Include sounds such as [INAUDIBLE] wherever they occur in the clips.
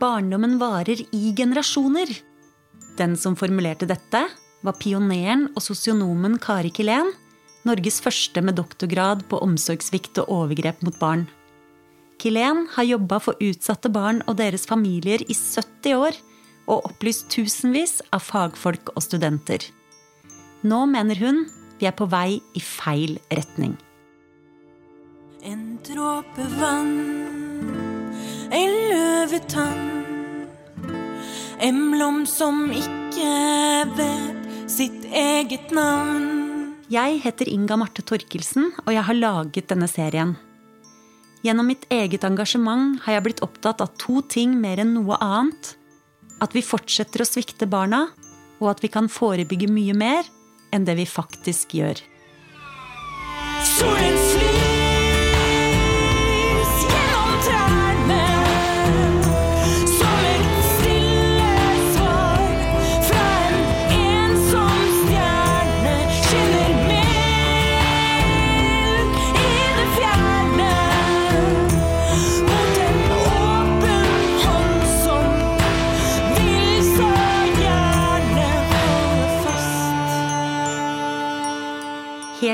Barndommen varer i generasjoner. Den som formulerte dette, var pioneren og sosionomen Kari Kilén, Norges første med doktorgrad på omsorgssvikt og overgrep mot barn. Kilén har jobba for utsatte barn og deres familier i 70 år og opplyst tusenvis av fagfolk og studenter. Nå mener hun vi er på vei i feil retning. En dråpe vann, ei løvetann. En blom som ikke vet sitt eget navn. Jeg heter Inga Marte Torkelsen, og jeg har laget denne serien. Gjennom mitt eget engasjement har jeg blitt opptatt av to ting mer enn noe annet. At vi fortsetter å svikte barna, og at vi kan forebygge mye mer enn det vi faktisk gjør. Solen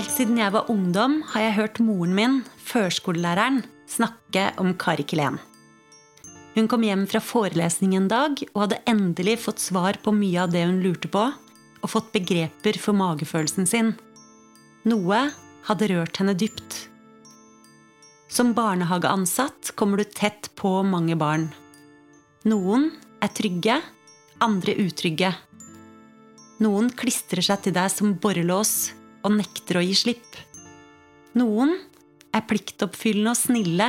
Helt siden jeg var ungdom, har jeg hørt moren min, førskolelæreren, snakke om Kari Kilén. Hun kom hjem fra forelesning en dag og hadde endelig fått svar på mye av det hun lurte på, og fått begreper for magefølelsen sin. Noe hadde rørt henne dypt. Som barnehageansatt kommer du tett på mange barn. Noen er trygge, andre utrygge. Noen klistrer seg til deg som borrelås og nekter å gi slipp. Noen er pliktoppfyllende og snille.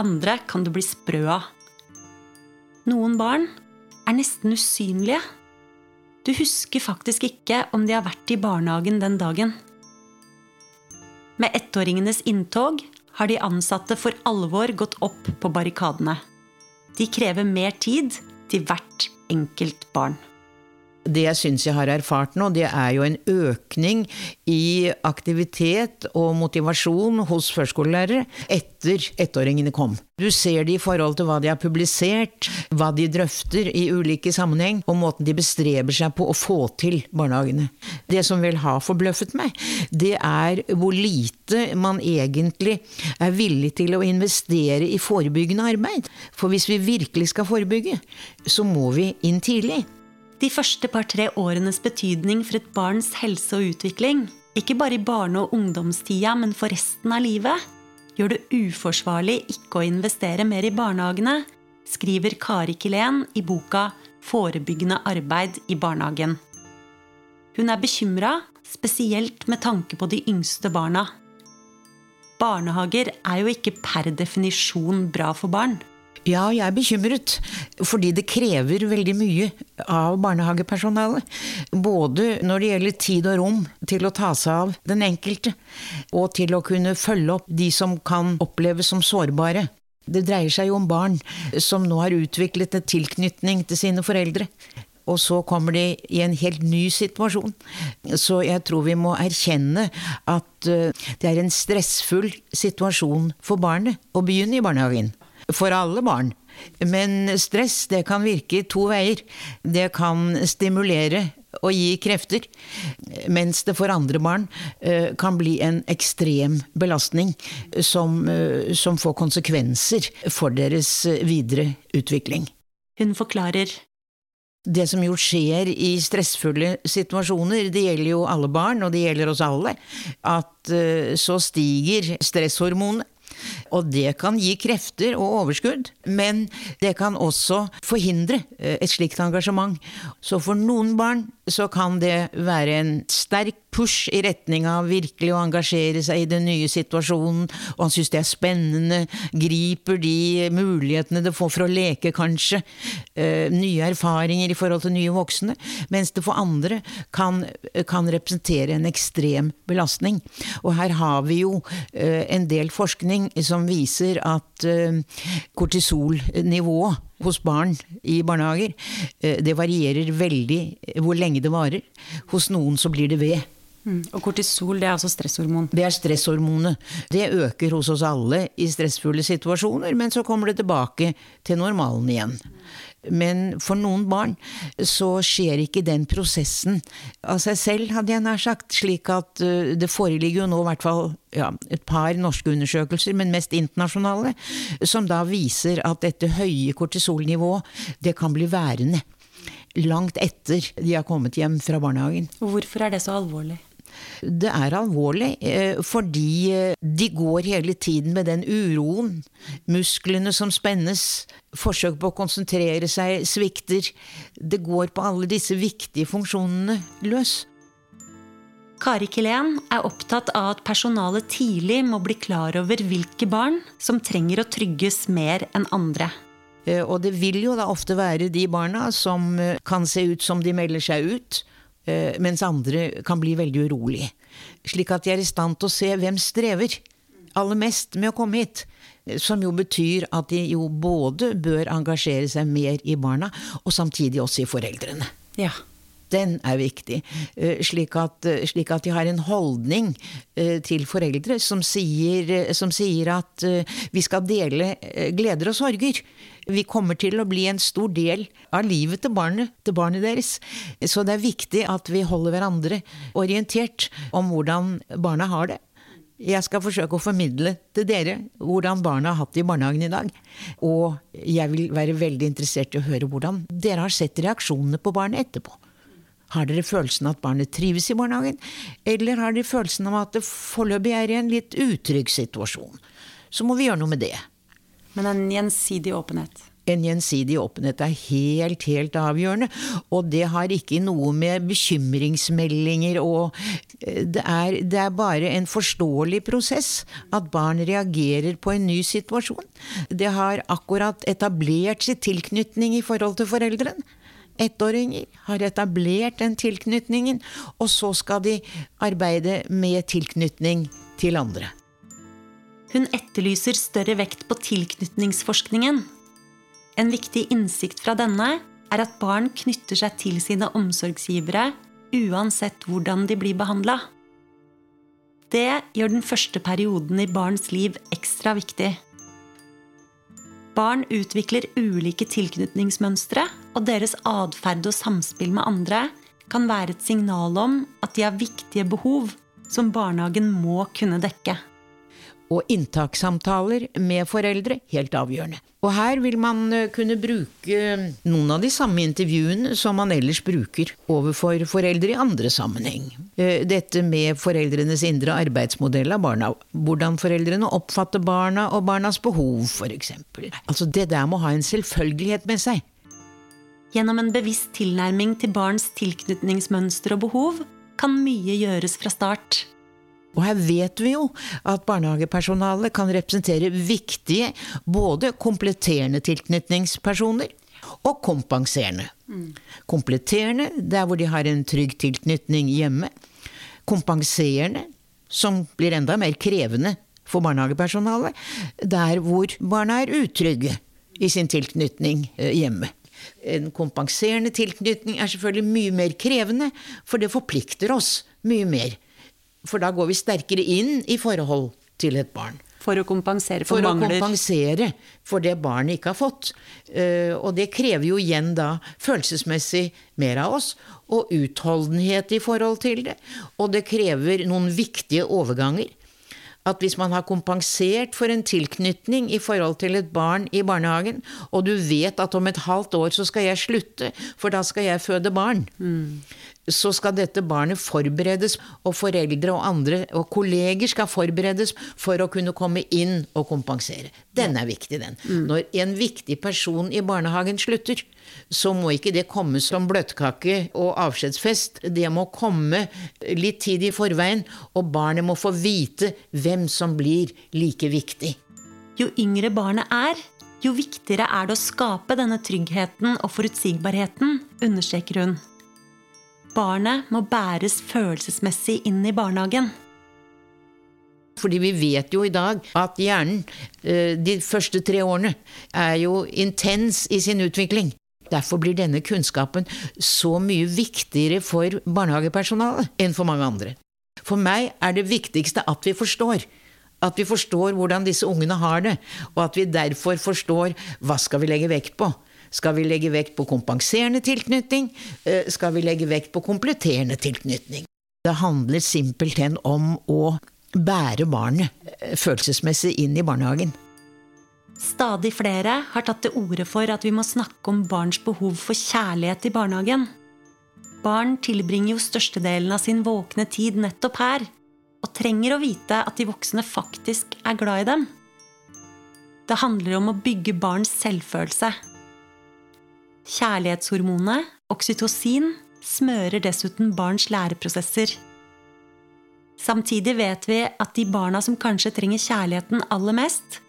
Andre kan du bli sprø av. Noen barn er nesten usynlige. Du husker faktisk ikke om de har vært i barnehagen den dagen. Med ettåringenes inntog har de ansatte for alvor gått opp på barrikadene. De krever mer tid til hvert enkelt barn. Det jeg syns jeg har erfart nå, det er jo en økning i aktivitet og motivasjon hos førskolelærere etter ettåringene kom. Du ser det i forhold til hva de har publisert, hva de drøfter i ulike sammenheng, og måten de bestreber seg på å få til barnehagene. Det som vel har forbløffet meg, det er hvor lite man egentlig er villig til å investere i forebyggende arbeid. For hvis vi virkelig skal forebygge, så må vi inn tidlig. De første par-tre årenes betydning for et barns helse og utvikling, ikke bare i barne- og ungdomstida, men for resten av livet, gjør det uforsvarlig ikke å investere mer i barnehagene, skriver Kari Kilén i boka 'Forebyggende arbeid i barnehagen'. Hun er bekymra, spesielt med tanke på de yngste barna. Barnehager er jo ikke per definisjon bra for barn. Ja, jeg er bekymret, fordi det krever veldig mye av barnehagepersonalet. Både når det gjelder tid og rom til å ta seg av den enkelte, og til å kunne følge opp de som kan oppleves som sårbare. Det dreier seg jo om barn som nå har utviklet en tilknytning til sine foreldre. Og så kommer de i en helt ny situasjon. Så jeg tror vi må erkjenne at eh, det er en stressfull situasjon for barnet å begynne i barnehagen. For alle barn. Men stress det kan virke to veier. Det kan stimulere og gi krefter, mens det for andre barn eh, kan bli en ekstrem belastning som, eh, som får konsekvenser for deres videre utvikling. Hun forklarer Det som jo skjer i stressfulle situasjoner, det gjelder jo alle barn, og det gjelder oss alle, at eh, så stiger stresshormonet. Og det kan gi krefter og overskudd, men det kan også forhindre eh, et slikt engasjement. Så for noen barn så kan det være en sterk push i retning av virkelig å engasjere seg i den nye situasjonen, og han syns det er spennende, griper de mulighetene det får for å leke, kanskje, eh, nye erfaringer i forhold til nye voksne, mens det for andre kan, kan representere en ekstrem belastning. Og her har vi jo eh, en del forskning som viser at eh, kortisolnivået hos barn i barnehager, eh, det varierer veldig hvor lenge det varer. Hos noen så blir det ved. Og kortisol det er altså stresshormon. Det er stresshormonet. Det øker hos oss alle i stressfulle situasjoner, men så kommer det tilbake til normalen igjen. Men for noen barn så skjer ikke den prosessen av seg selv, hadde jeg nær sagt. Slik at uh, det foreligger jo nå i hvert fall ja, et par norske undersøkelser, men mest internasjonale, som da viser at dette høye kortisolnivået, det kan bli værende. Langt etter de har kommet hjem fra barnehagen. Og hvorfor er det så alvorlig? Det er alvorlig, eh, fordi eh, de går hele tiden med den uroen. Musklene som spennes, forsøk på å konsentrere seg svikter. Det går på alle disse viktige funksjonene løs. Kari Kilén er opptatt av at personalet tidlig må bli klar over hvilke barn som trenger å trygges mer enn andre. Eh, Og det vil jo da ofte være de barna som kan se ut som de melder seg ut, mens andre kan bli veldig urolig. Slik at de er i stand til å se hvem strever aller mest med å komme hit. Som jo betyr at de jo både bør engasjere seg mer i barna, og samtidig også i foreldrene. Ja. Den er viktig, eh, slik at, eh, slik at de har en holdning eh, til foreldre som sier, som sier at vi skal dele gleder og sorger. Vi kommer til å bli en stor del av livet til barnet, til barnet deres. Så det er viktig at vi holder hverandre orientert om hvordan barna har det. Jeg skal forsøke å formidle til dere hvordan barna har hatt det i barnehagen i dag. Og jeg vil være veldig interessert i å høre hvordan dere har sett reaksjonene på barnet etterpå. Har dere følelsen av at barnet trives i barnehagen, eller har dere følelsen av at det foreløpig er i en litt utrygg situasjon? Så må vi gjøre noe med det. Men en gjensidig åpenhet. En gjensidig åpenhet er helt, helt avgjørende. Og det har ikke noe med bekymringsmeldinger og det er, det er bare en forståelig prosess at barn reagerer på en ny situasjon. Det har akkurat etablert sin tilknytning i forhold til foreldrene. Ettåringer har etablert den tilknytningen, og så skal de arbeide med tilknytning til andre. Hun etterlyser større vekt på tilknytningsforskningen. En viktig innsikt fra denne er at barn knytter seg til sine omsorgsgivere uansett hvordan de blir behandla. Det gjør den første perioden i barns liv ekstra viktig. Barn utvikler ulike tilknytningsmønstre, og deres atferd og samspill med andre kan være et signal om at de har viktige behov som barnehagen må kunne dekke. Og inntakssamtaler med foreldre, helt avgjørende. Og her vil man eh, kunne bruke noen av de samme intervjuene som man ellers bruker overfor foreldre i andre sammenheng. Eh, Dette med foreldrenes indre arbeidsmodell av barna. Hvordan foreldrene oppfatter barna og barnas behov, f.eks. Altså det der må ha en selvfølgelighet med seg. Gjennom en bevisst tilnærming til barns tilknytningsmønster og behov kan mye gjøres fra start. Og her vet vi jo at barnehagepersonalet kan representere viktige, både kompletterende tilknytningspersoner og kompenserende. Kompletterende der hvor de har en trygg tilknytning hjemme. Kompenserende, som blir enda mer krevende for barnehagepersonalet, der hvor barna er utrygge i sin tilknytning eh, hjemme. En kompenserende tilknytning er selvfølgelig mye mer krevende, for det forplikter oss mye mer. For da går vi sterkere inn i forhold til et barn. For å kompensere for, For å kompensere for det barnet ikke har fått. Eh, Og det krever jo igjen da følelsesmessig mer av oss, og utholdenhet i forhold til det. Og det krever noen viktige overganger. At hvis man har kompensert for en tilknytning i forhold til et barn i barnehagen, og du vet at om et halvt år så skal jeg slutte, for da skal jeg føde barn, så skal dette barnet forberedes, og foreldre og andre og kolleger skal forberedes for å kunne komme inn og kompensere. Den er viktig, den. Når en viktig person i barnehagen slutter, så må ikke det komme som bløtkake og avskjedsfest. Det må komme litt tid i forveien, og barnet må få vite hvem som blir like viktig. Jo yngre barnet er, jo viktigere er det å skape denne tryggheten og forutsigbarheten, understreker hun. Barnet må bæres følelsesmessig inn i barnehagen. Fordi vi vet jo i dag at hjernen eh, de første tre årene er jo intens i sin utvikling. Derfor blir denne kunnskapen så mye viktigere for barnehagepersonalet enn for mange andre. For meg er det viktigste at vi forstår. At vi forstår hvordan disse ungene har det, og at vi derfor forstår hva skal vi legge vekt på. Skal vi legge vekt på kompenserende tilknytning? Eh, Skal vi legge vekt på kompletterende tilknytning? Det handler simpelthen om å bære barnet eh, følelsesmessig inn i barnehagen. Stadig flere har tatt til orde for at vi må snakke om barns behov for kjærlighet i barnehagen. Barn tilbringer jo størstedelen av sin våkne tid nettopp her, og trenger å vite at de voksne faktisk er glad i dem. Det handler om å bygge barns selvfølelse. Kjærlighetshormonet, oksytocin, smører dessuten barns læreprosesser. Samtidig vet vi at de barna som kanskje trenger kjærligheten aller mest,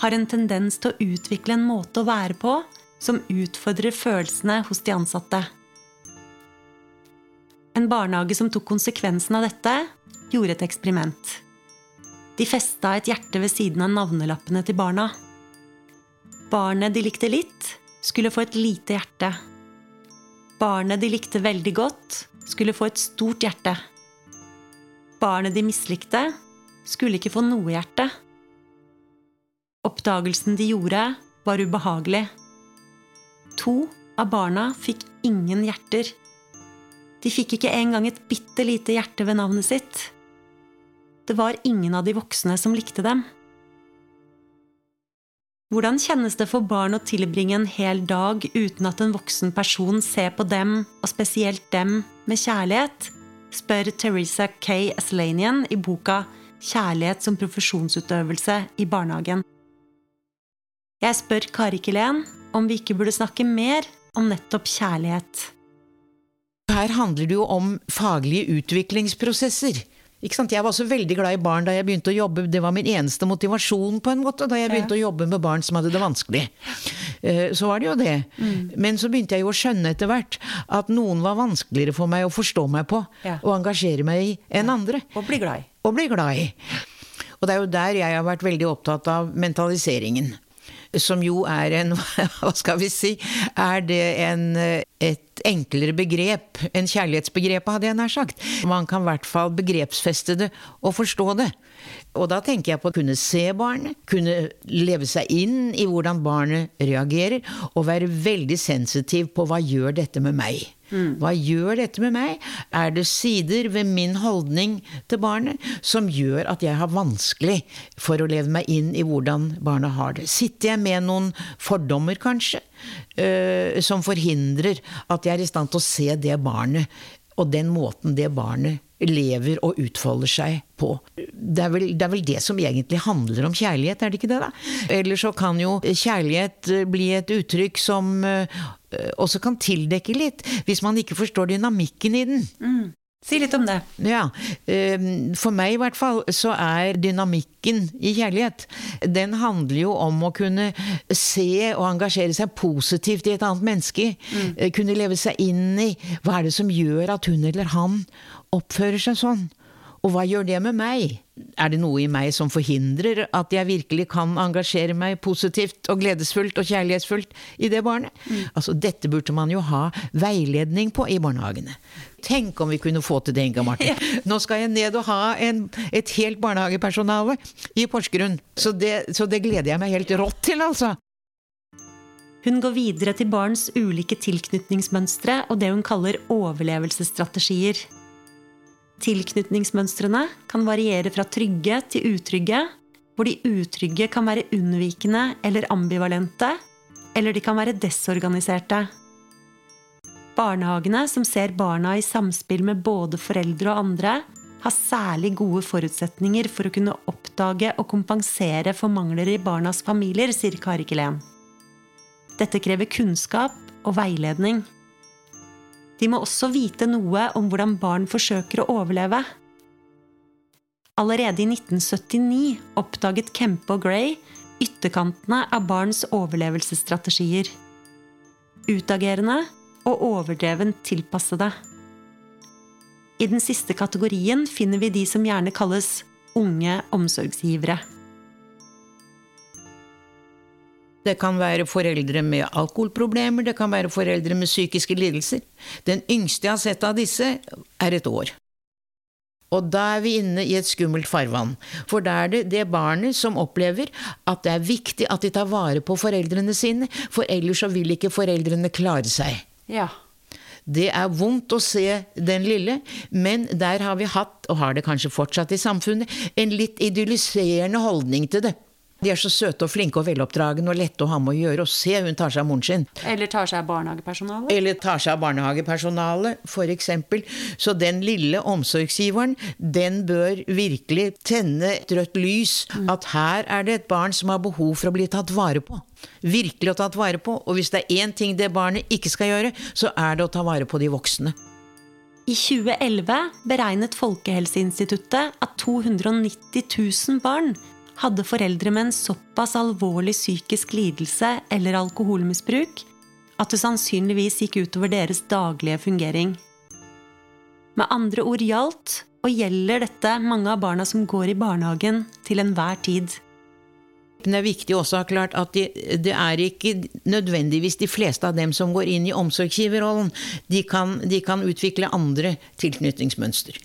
har en tendens til å utvikle en måte å være på som utfordrer følelsene hos de ansatte. En barnehage som tok konsekvensen av dette, gjorde et eksperiment. De festa et hjerte ved siden av navnelappene til barna. Barnet de likte litt, skulle få et lite hjerte. Barnet de likte veldig godt, skulle få et stort hjerte. Barnet de mislikte, skulle ikke få noe hjerte. Oppdagelsen de gjorde, var ubehagelig. To av barna fikk ingen hjerter. De fikk ikke engang et bitte lite hjerte ved navnet sitt. Det var ingen av de voksne som likte dem. Hvordan kjennes det for barn å tilbringe en hel dag uten at en voksen person ser på dem, og spesielt dem, med kjærlighet? spør Teresa K. Aslanian i boka 'Kjærlighet som profesjonsutøvelse i barnehagen'. Jeg spør Kari Kilén om vi ikke burde snakke mer om nettopp kjærlighet. Her handler det jo om faglige utviklingsprosesser. Ikke sant? Jeg var også veldig glad i barn da jeg begynte å jobbe. Det var min eneste motivasjon på en måte, da jeg begynte å jobbe med barn som hadde det vanskelig. Eh, Så var det jo det. Men så begynte jeg jo å skjønne etter hvert at noen var vanskeligere for meg å forstå meg på Ja. og engasjere meg i enn andre. Og bli glad i. Og bli glad i. Og det er jo der jeg har vært veldig opptatt av mentaliseringen. Som jo er en [LAUGHS] Hva skal vi si? Er det en, et enklere begrep enn kjærlighetsbegrepet, hadde jeg nær sagt. Man kan i hvert fall begrepsfeste det og forstå det. Og da tenker jeg på å kunne se barnet, kunne leve seg inn i hvordan barnet reagerer, og være veldig sensitiv på hva gjør dette med meg. Hva gjør dette med meg? Er det sider ved min holdning til barnet som gjør at jeg har vanskelig for å leve meg inn i hvordan barnet har det? Sitter jeg med noen fordommer, kanskje, øh, som forhindrer at jeg er i stand til å se det barnet og den måten det barnet lever og utfolder seg på. Det er, vel, det er vel det som egentlig handler om kjærlighet, er det ikke det? da? Eller så kan jo kjærlighet eh, bli et uttrykk som eh, også kan tildekke litt, hvis man ikke forstår dynamikken i den. Si litt om det. Ja, eh, For meg i hvert fall så er dynamikken i kjærlighet Den handler jo om å kunne se og engasjere seg positivt i et annet menneske. Mm. Kunne leve seg inn i hva er det som gjør at hun eller han oppfører seg sånn. Og hva gjør det med meg? Er det noe i meg som forhindrer at jeg virkelig kan engasjere meg positivt og gledesfullt og kjærlighetsfullt i det barnet? Altså, dette burde man jo ha veiledning på i barnehagene. Tenk om vi kunne få til det, Inga Marte. [LAUGHS] Nå skal jeg ned og ha en, et helt barnehagepersonale i Porsgrunn. Så det, så det gleder jeg meg helt rått til, altså. Hun går videre til barns ulike tilknytningsmønstre og det hun kaller overlevelsesstrategier. Tilknytningsmønstrene kan variere fra trygge til utrygge, hvor de utrygge kan være unnvikende eller ambivalente, eller de kan være desorganiserte. Barnehagene som ser barna i samspill med både foreldre og andre, har særlig gode forutsetninger for å kunne oppdage og kompensere for mangler i barnas familier, sier Kari Kelen. Dette krever kunnskap og veiledning. De må også vite noe om hvordan barn forsøker å overleve. Allerede i 1979 oppdaget Kempe og Gray ytterkantene av barns overlevelsesstrategier. Utagerende og overdrevent tilpassede. I den siste kategorien finner vi de som gjerne kalles unge omsorgsgivere. Det kan være foreldre med alkoholproblemer, det kan være foreldre med psykiske lidelser. Den yngste jeg har sett av disse, er et år. Og da er vi inne i et skummelt farvann. For da er det det barnet som opplever at det er viktig at de tar vare på foreldrene sine, for ellers så vil ikke foreldrene klare seg. Ja. Det er vondt å se den lille, men der har vi hatt, og har det kanskje fortsatt i samfunnet, en litt idylliserende holdning til det. De er så søte og flinke og veloppdragne og lette å ha med å gjøre, og se, hun tar seg av moren sin. Eller tar seg av barnehagepersonalet. Eller tar seg av barnehagepersonalet, f.eks. Så den lille omsorgsgiveren, den bør virkelig tenne et rødt lys. At her er det et barn som har behov for å bli tatt vare på. Virkelig å tatt vare på. Og hvis det er én ting det barnet ikke skal gjøre, så er det å ta vare på de voksne. I 2011 beregnet Folkehelseinstituttet at 290 000 barn hadde foreldre med en såpass alvorlig psykisk lidelse eller alkoholmisbruk at det sannsynligvis gikk utover deres daglige fungering. Med andre ord gjaldt og gjelder dette mange av barna som går i barnehagen til enhver tid. Men det er viktig også å ha klart at de, det er ikke nødvendigvis de fleste av dem som går inn i omsorgsgiverrollen. De kan, de kan utvikle andre tilknytningsmønster.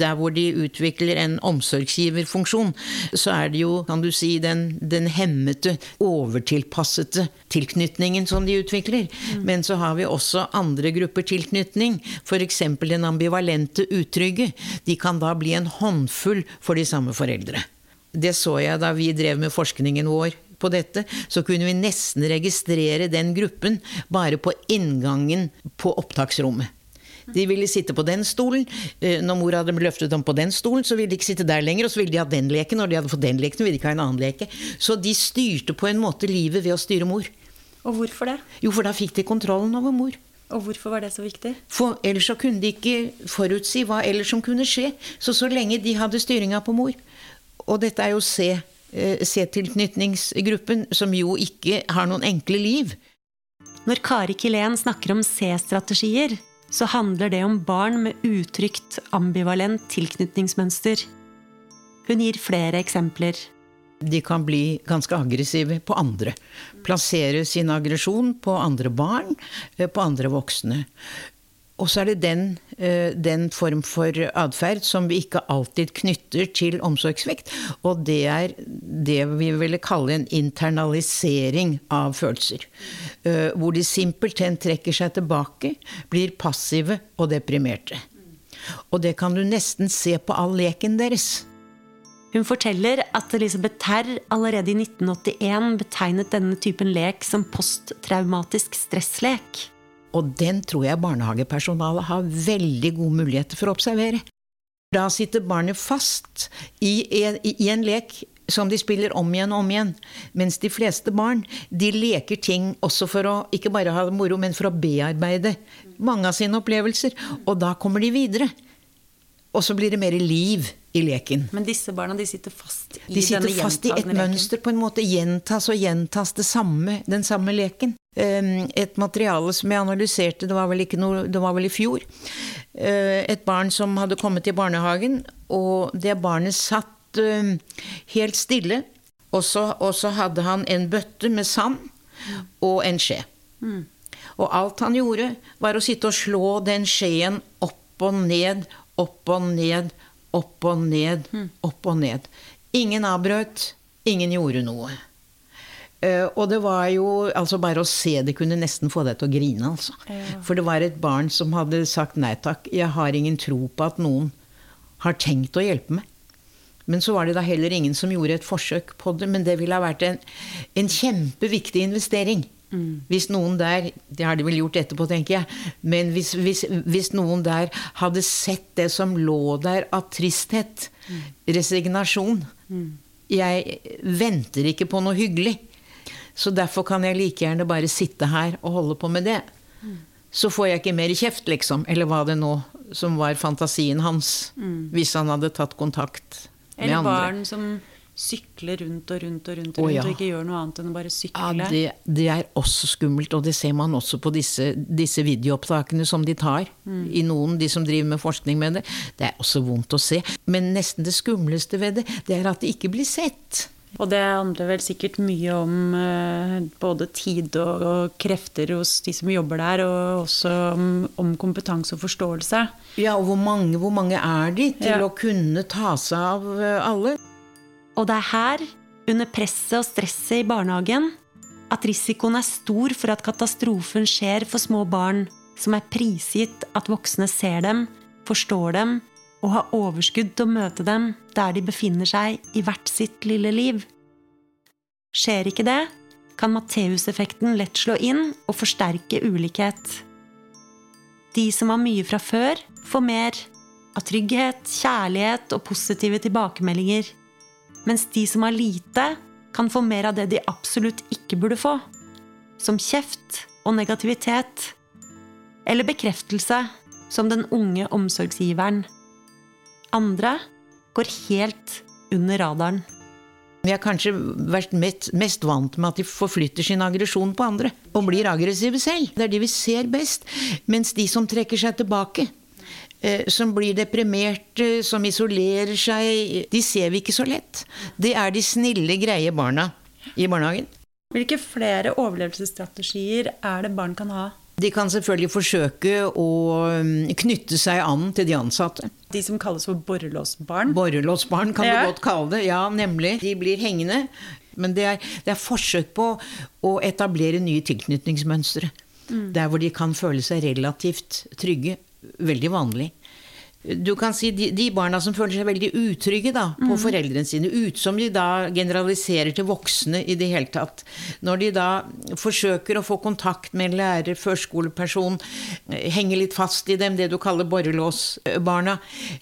Der hvor de utvikler en omsorgsgiverfunksjon, så er det jo, kan du si, den, den hemmete, overtilpassete tilknytningen som de utvikler. Men så har vi også andre grupper tilknytning, f.eks. den ambivalente utrygge. De kan da bli en håndfull for de samme foreldre. Det så jeg da vi drev med forskningen vår på dette. Så kunne vi nesten registrere den gruppen bare på inngangen på opptaksrommet. De ville sitte på den stolen. Eh, Når mor hadde løftet dem på den stolen, så ville de ikke sitte der lenger. Og så ville de ha den leken. Når de hadde fått den leken, ville de ikke ha en annen leke. Så de styrte på en måte livet ved å styre mor. Og hvorfor det? Jo, for da fikk de kontrollen over mor. Og hvorfor var det så viktig? For ellers så kunne de ikke forutsi hva ellers som kunne skje. Så så lenge de hadde styringa på mor. Og dette er jo eh, C-tilknytningsgruppen, som jo ikke har noen enkle liv. Når Kari Kilén snakker om C-strategier, så handler det om barn med utrygt ambivalent tilknytningsmønster. Hun gir flere eksempler. De kan bli ganske aggressive på andre. Plassere sin aggresjon på andre barn, eh, på andre voksne. Og så er det den, eh, den form for atferd som vi ikke alltid knytter til omsorgssvikt. Og det er det vi ville kalle en internalisering av følelser. Eh, Hvor de simpelthen trekker seg tilbake, blir passive og deprimerte. Og det kan du nesten se på all leken deres. Hun forteller at Elisabeth Terr allerede i 1981 betegnet denne typen lek som posttraumatisk stresslek. Og den tror jeg barnehagepersonalet har veldig gode muligheter for å observere. Da sitter barnet fast i en, i en lek som de spiller om igjen og om igjen. Mens de fleste barn de leker ting også for å ikke bare ha det moro, men for å bearbeide mange av sine opplevelser. Og da kommer de videre. Og så blir det mer liv i leken. Men disse barna de sitter fast i De sitter denne fast i et mønster, på en måte gjentas og gjentas det samme, den samme leken. Um, Et materiale som jeg analyserte, det var vel, ikke noe, det var vel i fjor. Uh, Et barn som hadde kommet til barnehagen, og det barnet satt um, helt stille. Og så, og så hadde han en bøtte med sand og en skje. Og alt han gjorde, var å sitte og slå den skjeen opp og ned, opp og ned, opp og ned, opp og ned. Ingen avbrøt, ingen gjorde noe. Eh, og det var jo altså Bare å se det kunne nesten få deg til å grine, altså. For det var et barn som hadde sagt nei takk. Jeg har ingen tro på at noen har tenkt å hjelpe meg. Men så var det da heller ingen som gjorde et forsøk på det. Men det ville ha vært en, en kjempeviktig investering. Hvis noen der Det har de vel gjort etterpå, tenker jeg. Men hvis, hvis, hvis noen der hadde sett det som lå der av tristhet, resignasjon Jeg venter ikke på noe hyggelig. Så derfor kan jeg like gjerne bare sitte her og holde på med det. Så får jeg ikke mer kjeft, liksom. Eller hva det nå som var fantasien hans. Hvis han hadde tatt kontakt med Eller andre. barn som sykler rundt og rundt og rundt, og rundt ja. og ikke gjør noe annet enn å bare Ja, sykle. det, det er også skummelt, og det ser man også på disse, disse videoopptakene som de tar. I noen, de som driver med forskning med det. Det er også vondt å se. Men nesten det skumleste ved det, det er at det ikke blir sett. Og det handler vel sikkert mye om eh, både tid og, og krefter hos de som jobber der, og også om, om kompetanse og forståelse. Ja, og hvor mange, hvor mange er de til Ja. å kunne ta seg av eh, alle? Og det er her, under presset og stresset i barnehagen, at risikoen er stor for at katastrofen skjer for små barn som er prisgitt at voksne ser dem, forstår dem og har overskudd til å møte dem der de befinner seg i hvert sitt lille liv. Skjer ikke det, kan Matteus-effekten lett slå inn og forsterke ulikhet. De som har mye fra før, får mer av trygghet, kjærlighet og positive tilbakemeldinger. Mens de som har lite, kan få mer av det de absolutt ikke burde få. Som kjeft og negativitet. Eller bekreftelse, som den unge omsorgsgiveren. Andre går helt under radaren. Vi har kanskje vært mest, mest vant med at de forflytter sin aggresjon på andre. Og blir aggressive selv. Det er de vi ser best. Mens de som trekker seg tilbake, eh, som blir deprimerte, som isolerer seg, de ser vi ikke så lett. Det er de snille, greie barna i barnehagen. Hvilke flere overlevelsesstrategier er det barn kan ha? De kan selvfølgelig forsøke å mm, knytte seg an til de ansatte. De som kalles for borrelåsbarn. Borrelåsbarn kan Ja. du godt kalle det. Ja, nemlig. De blir hengende. Men det er, det er forsøk på å etablere nye tilknytningsmønstre. Der hvor de kan føle seg relativt trygge. Veldig vanlig. Du kan si de, de barna som føler seg veldig utrygge da, på foreldrene sine, ut som de da generaliserer til voksne i det hele tatt. Når de da forsøker å få kontakt med en lærer, førskoleperson, eh, henger litt fast i dem, det du kaller borrelåsbarna,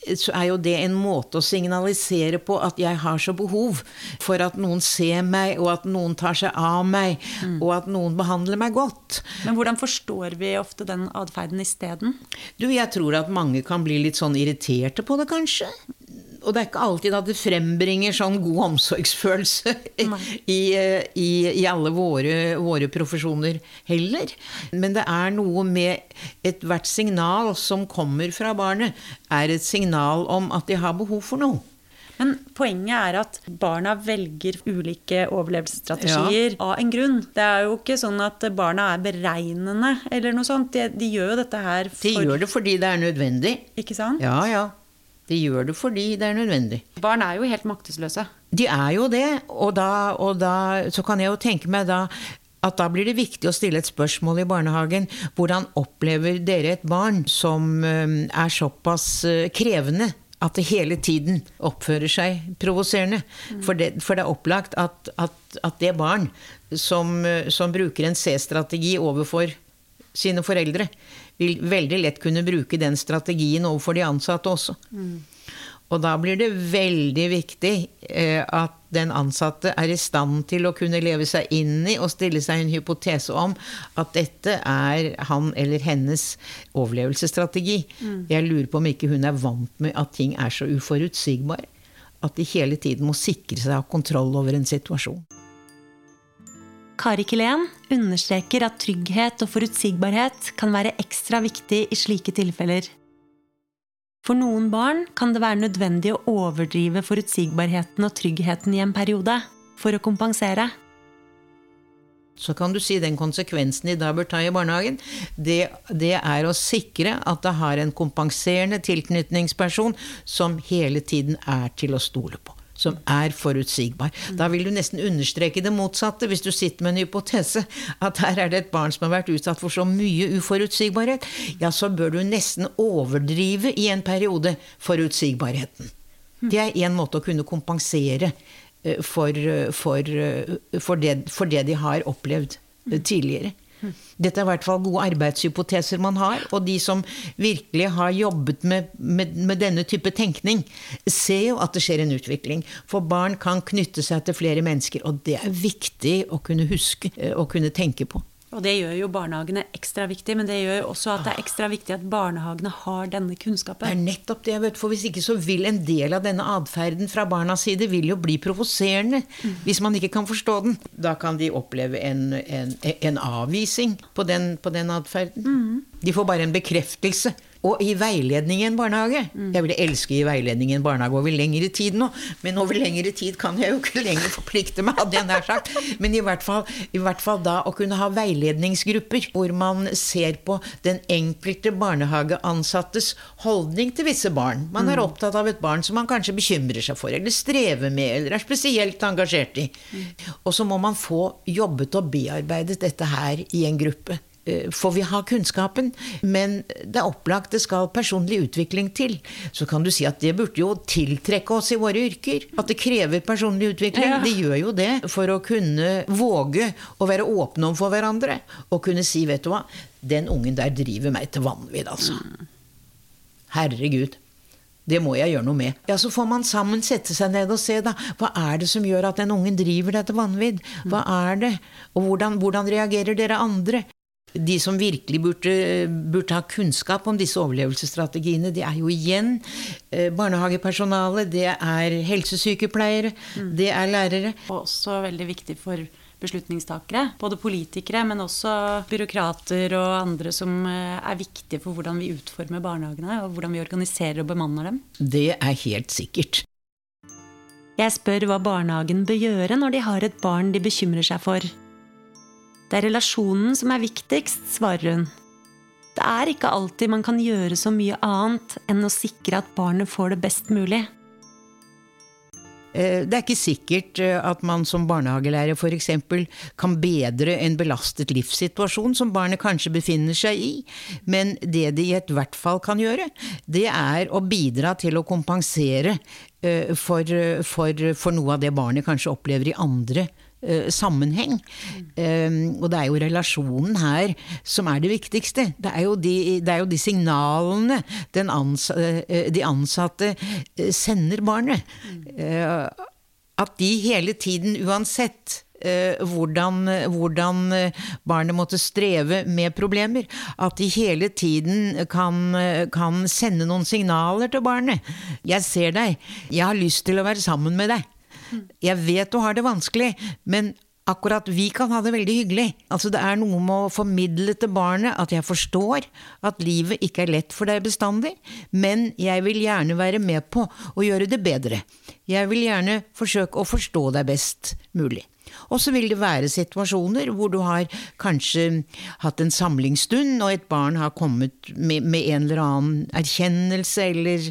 eh, så er jo det en måte å signalisere på at jeg har så behov for at noen ser meg, og at noen tar seg av meg, og at noen behandler meg godt. Men hvordan forstår vi ofte den atferden isteden? Du, jeg tror at mange kan bli litt sånn irriterte på det, kanskje. Og det er ikke alltid at det frembringer sånn god omsorgsfølelse [LAUGHS] i, eh, i, i alle våre, våre profesjoner heller. Men det er noe med ethvert signal som kommer fra barnet, er et signal om at de har behov for noe. Men poenget er at barna velger ulike overlevelsesstrategier av en grunn. Det er jo ikke sånn at barna er beregnende eller noe sånt. De, de gjør jo dette her for De gjør det fordi det er nødvendig. Ikke sant? Ja, ja. De gjør det fordi det er nødvendig. Barn er jo helt maktesløse. De er jo det, og da, og da så kan jeg jo tenke meg da at da blir det viktig å stille et spørsmål i barnehagen. Hvordan opplever dere et barn som er såpass eh, krevende at det hele tiden oppfører seg provoserende? For, det, for det er opplagt at, at, at det barn som, som bruker en C-strategi overfor sine foreldre, vil veldig lett kunne bruke den strategien overfor de ansatte også. Og da blir det veldig viktig eh, at den ansatte er i stand til å kunne leve seg inn i og stille seg en hypotese om at dette er han eller hennes overlevelsesstrategi. Jeg lurer på om ikke hun er vant med at ting er så uforutsigbare. At de hele tiden må sikre seg å ha kontroll over en situasjon. Kari Kilén understreker at trygghet og forutsigbarhet kan være ekstra viktig i slike tilfeller. For noen barn kan det være nødvendig å overdrive forutsigbarheten og tryggheten i en periode for å kompensere. Så kan du si den konsekvensen de da bør ta i barnehagen, det, det er å sikre at det har en kompenserende tilknytningsperson som hele tiden er til å stole på. Som er forutsigbar. Da vil du nesten understreke det motsatte hvis du sitter med en hypotese. At her er det et barn som har vært utsatt for så mye uforutsigbarhet. Ja, så bør du nesten overdrive i en periode forutsigbarheten. Det er én måte å kunne kompensere eh, for, eh, for, eh, for, det, for det de har opplevd eh, tidligere. Dette er i hvert fall gode arbeidshypoteser man har, og de som virkelig har jobbet med, med, med denne type tenkning, ser jo at det skjer en utvikling. For barn kan knytte seg til flere mennesker, og det er viktig å kunne huske eh, og kunne tenke på. Og det gjør jo barnehagene ekstra viktig, men det gjør jo også at det er ekstra viktig at barnehagene har denne kunnskapen. Det er nettopp det, vet for hvis ikke så vil en del av denne atferden fra barnas side vil jo bli provoserende. Hvis man ikke kan forstå den. Da kan de oppleve en, en, en avvisning på den, på den atferden. De får bare en bekreftelse. Og i veiledning i en barnehage Jeg ville elske i veiledning i en barnehage over lengre tid nå, men over lengre tid kan jeg jo ikke lenger forplikte meg, hadde jeg nær sagt. Men i hvert, fall, i hvert fall da å kunne ha veiledningsgrupper hvor man ser på den enkelte barnehageansattes holdning til visse barn. Man er opptatt av et barn som man kanskje bekymrer seg for, eller strever med, eller er spesielt engasjert i. Og så må man få jobbet og bearbeidet dette her i en gruppe. Eh, For vi har kunnskapen, men det er opplagt det skal personlig utvikling til. Så kan du si at det burde jo tiltrekke oss i våre yrker. At det krever personlig utvikling. Ja. Det gjør jo det for å kunne våge å være åpne overfor hverandre. Og kunne si, vet du hva, den ungen der driver meg til vanvidd, altså. Herregud. Det må jeg gjøre noe med. Ja, Så får man sammen sette seg ned og se, da. Hva er det som gjør at den ungen driver deg til vanvidd? Hva er det? Og hvordan, hvordan reagerer dere andre? De som virkelig burde, burde ha kunnskap om disse overlevelsesstrategiene, det er jo igjen barnehagepersonalet, barnehagepersonale, det er helsesykepleiere, det er lærere. Og også veldig viktig for beslutningstakere. Både politikere, men også byråkrater og andre som eh, er viktige for hvordan vi utformer barnehagene, og hvordan vi organiserer og bemanner dem. Det er helt sikkert. Jeg spør hva barnehagen bør gjøre når de har et barn de bekymrer seg for. Det er relasjonen som er viktigst, svarer hun. Det er ikke alltid man kan gjøre så mye annet enn å sikre at barnet får det best mulig. Eh, Det er ikke sikkert eh, at man som barnehagelærer f.eks. kan bedre en belastet livssituasjon som barnet kanskje befinner seg i, men det de i ethvert fall kan gjøre, det er å bidra til å kompensere eh, for, for, for noe av det barnet kanskje opplever i andre eh, sammenheng. Um, og det er jo relasjonen her som er det viktigste. Det er jo de, er jo de signalene ansa, eh, de ansatte eh, sender barnet. Uh, at de hele tiden, uansett hvordan, hvordan barnet måtte streve med problemer, at de hele tiden kan, kan sende noen signaler til barnet. 'Jeg ser deg. Jeg har lyst til å være sammen med deg.' Jeg vet du har det vanskelig, men akkurat vi kan ha det veldig hyggelig. Altså Det er noe med å formidle til barnet at jeg forstår at livet ikke er lett for deg bestandig, men jeg vil gjerne være med på å gjøre det bedre. Jeg vil gjerne forsøke å forstå deg best mulig. Og så vil det være situasjoner hvor du har kanskje hatt en samlingsstund, og et barn har kommet med, med en eller annen erkjennelse eller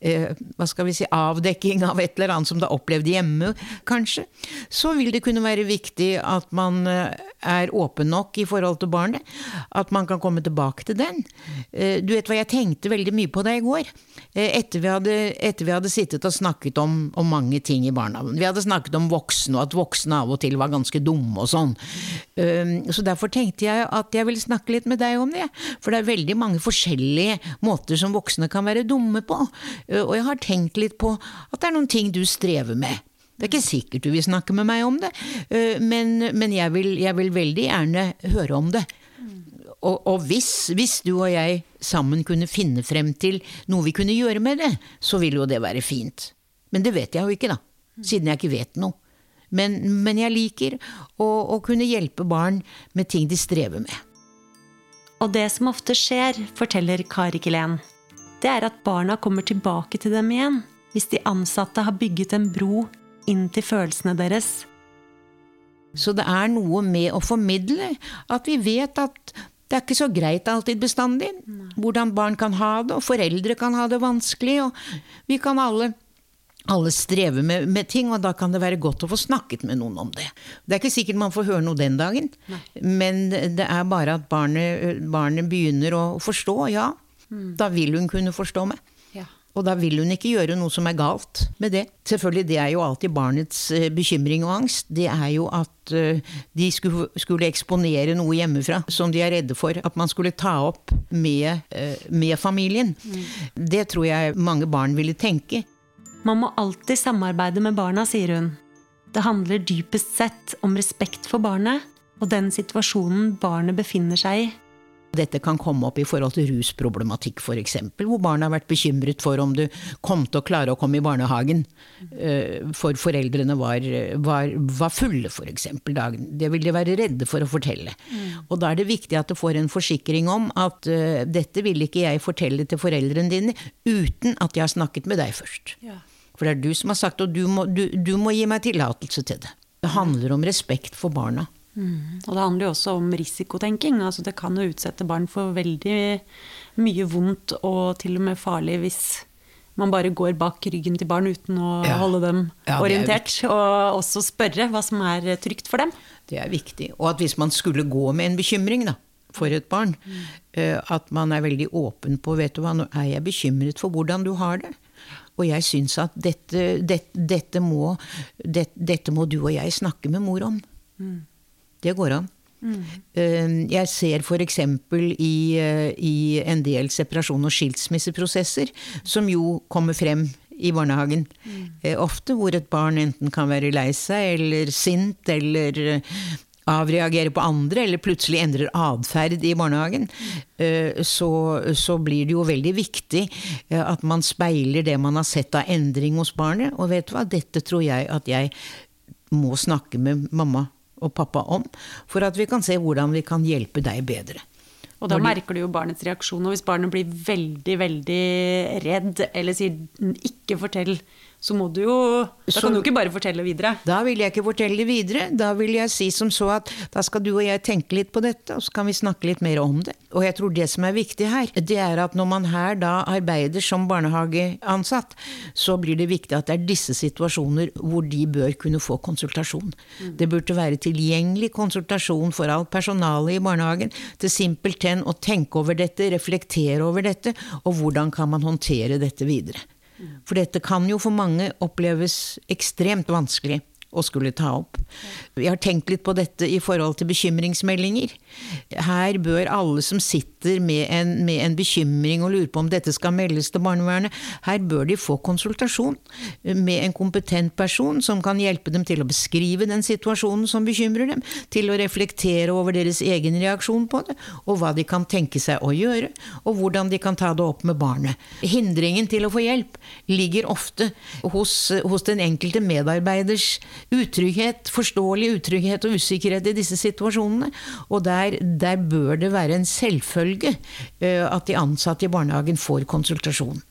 eh, hva skal vi si, avdekking av et eller annet som du har opplevd hjemme, kanskje. Så vil det kunne være viktig at man eh, er åpen nok i forhold til barnet. At man kan komme tilbake til den. Eh, Du vet hva, jeg tenkte veldig mye på det i går. Eh, Etter vi hadde, etter vi hadde sittet og snakket om, om mange ting i barnehagen. Vi hadde snakket om voksne, og at voksne av og til var ganske dumme og sånn. Um, Så derfor tenkte jeg at jeg ville snakke litt med deg om det. For det er veldig mange forskjellige måter som voksne kan være dumme på. Uh, Og jeg har tenkt litt på at det er noen ting du strever med. Det er ikke sikkert du vil snakke med meg om det, uh, men, men jeg, vil, jeg vil veldig gjerne høre om det. Og, og hvis, hvis du og jeg sammen kunne finne frem til noe vi kunne gjøre med det, så ville jo det være fint. Men det vet jeg jo ikke, da. Siden jeg ikke vet noe. Men, men jeg liker å, å kunne hjelpe barn med ting de strever med. Og det som ofte skjer, forteller Kari Kilén, det er at barna kommer tilbake til dem igjen hvis de ansatte har bygget en bro inn til følelsene deres. Så det er noe med å formidle at vi vet at det er ikke så greit alltid bestandig hvordan barn kan ha det, og foreldre kan ha det vanskelig, og vi kan alle alle strever med, med ting, og da kan det være godt å få snakket med noen om det. Det er ikke sikkert man får høre noe den dagen, men det er bare at barnet, barnet begynner å forstå, ja. Da vil hun kunne forstå meg. Og da vil hun ikke gjøre noe som er galt med det. Selvfølgelig, det er jo alltid barnets eh, bekymring og angst. Det er jo at eh, de skulle, skulle eksponere noe hjemmefra som de er redde for at man skulle ta opp med, eh, med familien. Det tror jeg mange barn ville tenke. Man må alltid samarbeide med barna, sier hun. Det handler dypest sett om respekt for barnet og den situasjonen barnet befinner seg i. Dette kan komme opp i forhold til rusproblematikk f.eks., hvor barn har vært bekymret for om du kom til å klare å komme i barnehagen, eh, for foreldrene var, var, var fulle f.eks. dagen. Det vil de være redde for å fortelle. Og da er det viktig at du får en forsikring om at uh, dette vil ikke jeg fortelle til foreldrene dine uten at jeg har snakket med deg først. For det er du som har sagt, og du må, du, du må gi meg tillatelse til det. Det handler om respekt for barna. Og det handler jo også om risikotenking. Altså det kan jo utsette barn for veldig mye vondt og til og med farlig hvis man bare går bak ryggen til barn uten å Ja. holde dem Ja, er orientert. Og også spørre hva som er trygt for dem. Det er viktig. Og at hvis man skulle gå med en bekymring da, for et barn, mm. at man er veldig åpen på vet du hva, nå er jeg bekymret for hvordan du har det. Og jeg syns at dette, det, dette, må, det, dette må du og jeg snakke med mor om. Det går an. Mm. Jeg ser f.eks. I, eh, i en del separasjon- og skilsmisseprosesser, som jo kommer frem i barnehagen Mm. ofte, hvor et barn enten kan være lei seg eller sint eller eh, avreagere på andre, eller plutselig endrer atferd i barnehagen, eh, så, så blir det jo veldig viktig eh, at man speiler det man har sett av endring hos barnet. Og vet du hva, dette tror jeg at jeg må snakke med mamma og pappa om, for at vi kan se hvordan vi kan hjelpe deg bedre. Og da merker du jo barnets reaksjon. Og hvis barnet blir veldig, veldig redd eller sier 'ikke fortell', så må du jo Da Så- kan du ikke bare fortelle videre. Da vil jeg ikke fortelle videre. Da vil jeg si som så at da skal du og jeg tenke litt på dette, og så kan vi snakke litt mer om det. Og jeg tror det som er viktig her, det er at når man her da arbeider som barnehageansatt, så blir det viktig at det er disse situasjoner hvor de bør kunne få konsultasjon. Det burde være tilgjengelig konsultasjon for alt personalet i barnehagen til simpelthen å tenke over dette, reflektere over dette, og hvordan kan man håndtere dette videre. For dette kan jo for mange oppleves ekstremt vanskelig å skulle ta opp. Vi har tenkt litt på dette i forhold til bekymringsmeldinger. Her bør alle som sitter med en, med en bekymring og lurer på om dette skal meldes til barnevernet, her bør de få konsultasjon med en kompetent person som kan hjelpe dem til å beskrive den situasjonen som bekymrer dem, til å reflektere over deres egen reaksjon på det, og hva de kan tenke seg å gjøre, og hvordan de kan ta det opp med barnet. Hindringen til å få hjelp ligger ofte hos, hos den enkelte medarbeiders utrygghet, forståelig utrygghet og usikkerhet i disse situasjonene. Og der, der bør det være en selvfølge eh, at de ansatte i barnehagen får konsultasjon.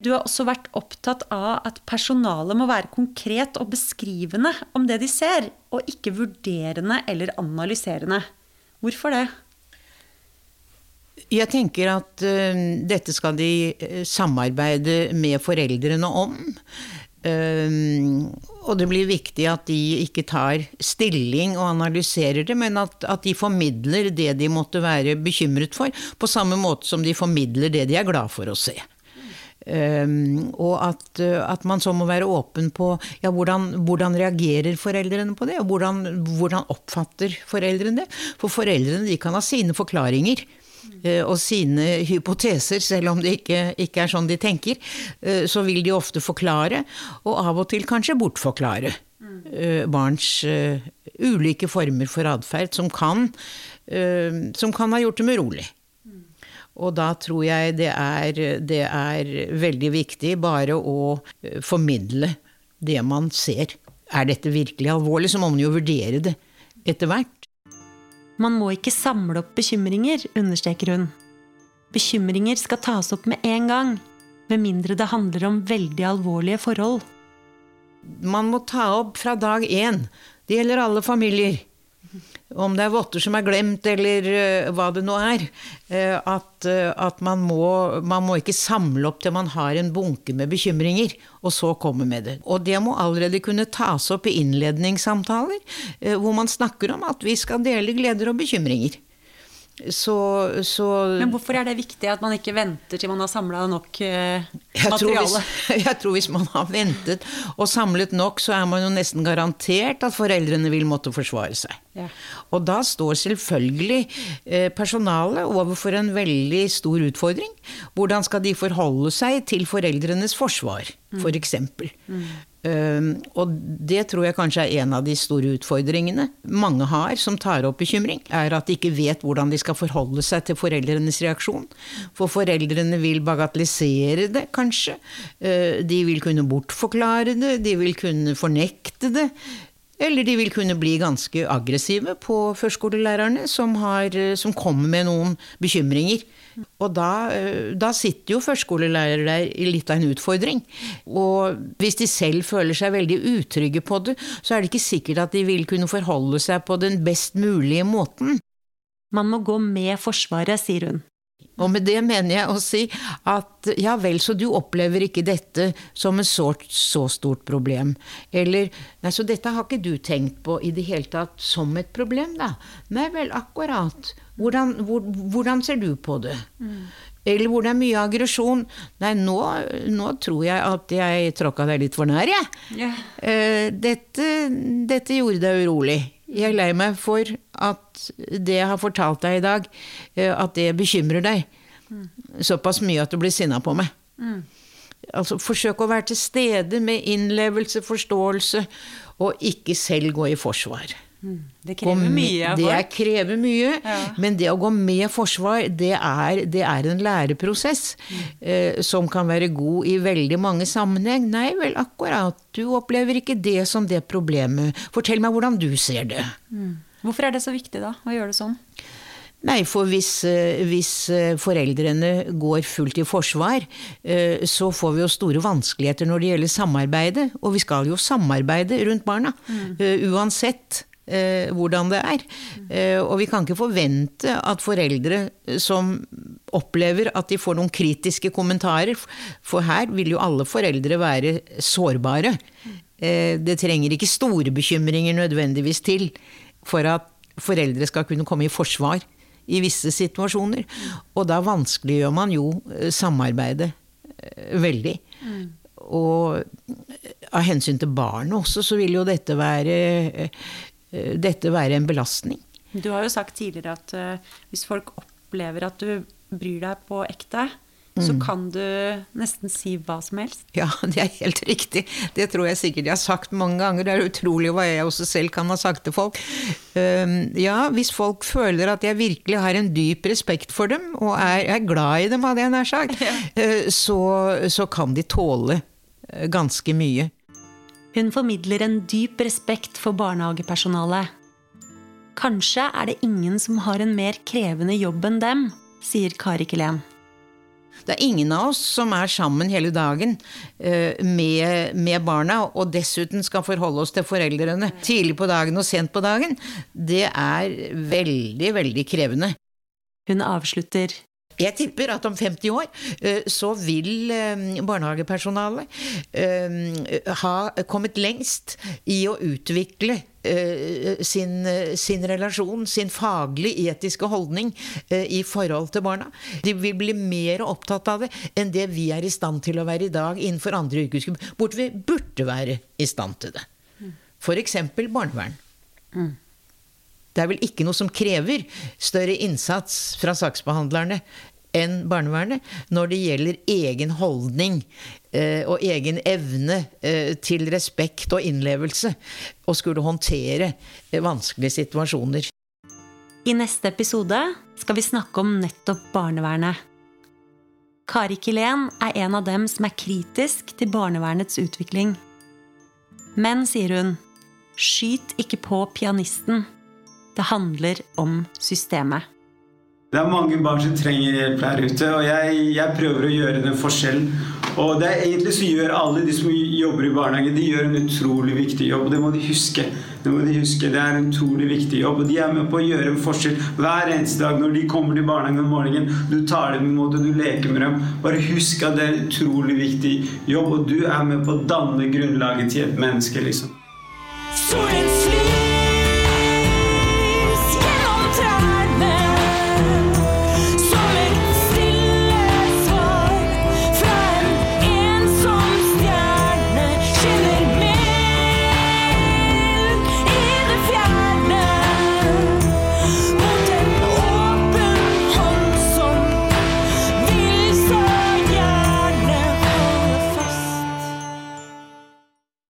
Du har også vært opptatt av at personalet må være konkret og beskrivende om det de ser, og ikke vurderende eller analyserende. Hvorfor det? Jeg tenker at uh, dette skal de eh, samarbeide med foreldrene om. Og det blir viktig at de ikke tar stilling og analyserer det, men at, at de formidler det de måtte være bekymret for, på samme måte som de formidler det de er glad for å se. Um, og at, uh, at man så må være åpen på ja, hvordan, hvordan reagerer foreldrene på det, og hvordan, hvordan oppfatter foreldrene det. For foreldrene de kan ha sine forklaringer og sine hypoteser, selv om det ikke, ikke er sånn de tenker. Uh, så vil de ofte forklare, og av og til kanskje bortforklare. uh, Barns ulike former for atferd som, som kan ha gjort dem urolig. Og da tror jeg det er, det er veldig viktig bare å eh, formidle det man ser. Er dette virkelig alvorlig, så må man jo vurdere det etter hvert. Man må ikke samle opp bekymringer, understreker hun. Bekymringer skal tas opp med en gang, med mindre det handler om veldig alvorlige forhold. Man må ta opp fra dag én. Det gjelder alle familier. Om det er votter som er glemt, eller uh, hva det nå er. Uh, at, uh, at man, må, man må ikke samle opp til man har en bunke med bekymringer, og så komme med det. Og det må allerede kunne tas opp i innledningssamtaler, hvor man snakker om at vi skal dele gleder og bekymringer. Så, så Men hvorfor er det viktig at man ikke venter til man har samla nok eh, jeg tror, materiale? hvis, [LAUGHS] jeg tror hvis man har ventet og samlet nok, så er man jo nesten garantert at foreldrene vil måtte forsvare seg. Ja. Og da står selvfølgelig eh, personalet overfor en veldig stor utfordring. Hvordan skal de forholde seg til foreldrenes forsvar, f.eks.? For eksempel. Um, og det tror jeg kanskje er en av de store utfordringene mange har som tar opp bekymring, er at de ikke vet hvordan de skal forholde seg til foreldrenes reaksjon. For foreldrene vil bagatellisere det, kanskje. Uh, de vil kunne bortforklare det, de vil kunne fornekte det. Eller de vil kunne bli ganske aggressive på førskolelærerne, som, har, som kommer med noen bekymringer. Og da, eh, da sitter jo førskolelærere der i litt av en utfordring. Og hvis de selv føler seg veldig utrygge på det, så er det ikke sikkert at de vil kunne forholde seg på den best mulige måten. Man må gå med Forsvaret, sier hun. Og med det mener jeg å si at ja vel, så du opplever ikke dette som et så, så, stort problem. Eller nei, så dette har ikke du tenkt på i det hele tatt som et problem, da. Nei vel, akkurat. Hvordan, hvor, hvordan ser du på det? Mm. Eller hvor det er mye aggresjon. Nei, nå, nå, tror jeg at jeg tråkka deg litt for nær, jeg. Yeah. Uh, dette, dette gjorde deg urolig. Jeg er lei meg for at det jeg har fortalt deg i dag, uh, at det bekymrer deg. Mm. Såpass mye at du blir sinna på meg. Mm. Altså, forsøk å være til stede med innlevelse, forståelse, og ikke selv gå i forsvar. Det krever mye Det er, krever mye, ja. men det å gå med forsvar, det er, det er en læreprosess mm. eh, som kan være god i veldig mange sammenheng. Nei vel, akkurat. Du opplever ikke det som det problemet. Fortell meg hvordan du ser det. Mm. Hvorfor er det så viktig, da, å gjøre det sånn? Nei, for hvis, eh, hvis, eh, foreldrene går fullt i forsvar, eh, så får vi jo store vanskeligheter når det gjelder samarbeidet. Og vi skal jo samarbeide rundt barna. Mm. Uansett eh, hvordan det er. Eh, og vi kan ikke forvente at foreldre som opplever at de får noen kritiske kommentarer, for her vil jo alle foreldre være sårbare. Eh, det trenger ikke store bekymringer nødvendigvis til for at foreldre skal kunne komme i forsvar i visse situasjoner. Og da vanskeliggjør man jo eh, samarbeidet eh, veldig. Mm. Og av hensyn til barnet også, så vil jo dette være Eh, dette være en belastning. Du har jo sagt tidligere at uh, hvis folk opplever at du bryr deg på ekte, mm. så kan du nesten si hva som helst. Ja, [LAUGHS] det er helt riktig. Det tror jeg sikkert jeg har sagt mange ganger. Det er utrolig hva jeg også selv kan ha sagt til folk. Um, ja, hvis folk føler at jeg virkelig har en dyp respekt for dem, og er, glad i dem, hadde jeg nær sagt, ja. uh, så, så kan de tåle ganske mye. Hun formidler en dyp respekt for barnehagepersonalet. Kanskje er det ingen som har en mer krevende jobb enn dem, sier Kari Kelen. Det er ingen av oss som er sammen hele dagen uh, med, med, barna, og dessuten skal forholde oss til foreldrene tidlig på dagen og sent på dagen. Det er veldig, veldig krevende. Hun avslutter jeg tipper at om 50 år eh, så vil eh, barnehagepersonalet eh, ha kommet lengst i å utvikle sin, sin, relasjon, sin faglig etiske holdning i forhold til barna. De vil bli mer opptatt av det enn det vi er i stand til å være i dag innenfor andre yrkesgrupper, bort vi burde være i stand til det. F.eks. barnevern. Mm. Det er vel ikke noe som krever større innsats fra saksbehandlerne enn barnevernet når det gjelder egen holdning eh, og egen evne eh, til respekt og innlevelse, og skulle håndtere eh, vanskelige situasjoner. I neste episode skal vi snakke om nettopp barnevernet. Kari Kilén er en av dem som er kritisk til barnevernets utvikling. Men, sier hun, skyt ikke på pianisten. Det handler om systemet. Det er mange barn som trenger hjelp her ute, og jeg, jeg prøver å gjøre den forskjellen. Og det er egentlig så gjør alle de som jobber i barnehage, de gjør en utrolig viktig jobb. og Det må de huske. Det må de huske. Det er en utrolig viktig jobb. Og de er med på å gjøre en forskjell hver eneste dag når de kommer til barnehagen om morgenen. Du tar dem imot, og du leker med dem. Bare husk at det er en utrolig viktig jobb, og du er med på å danne grunnlaget til et menneske, liksom. Solen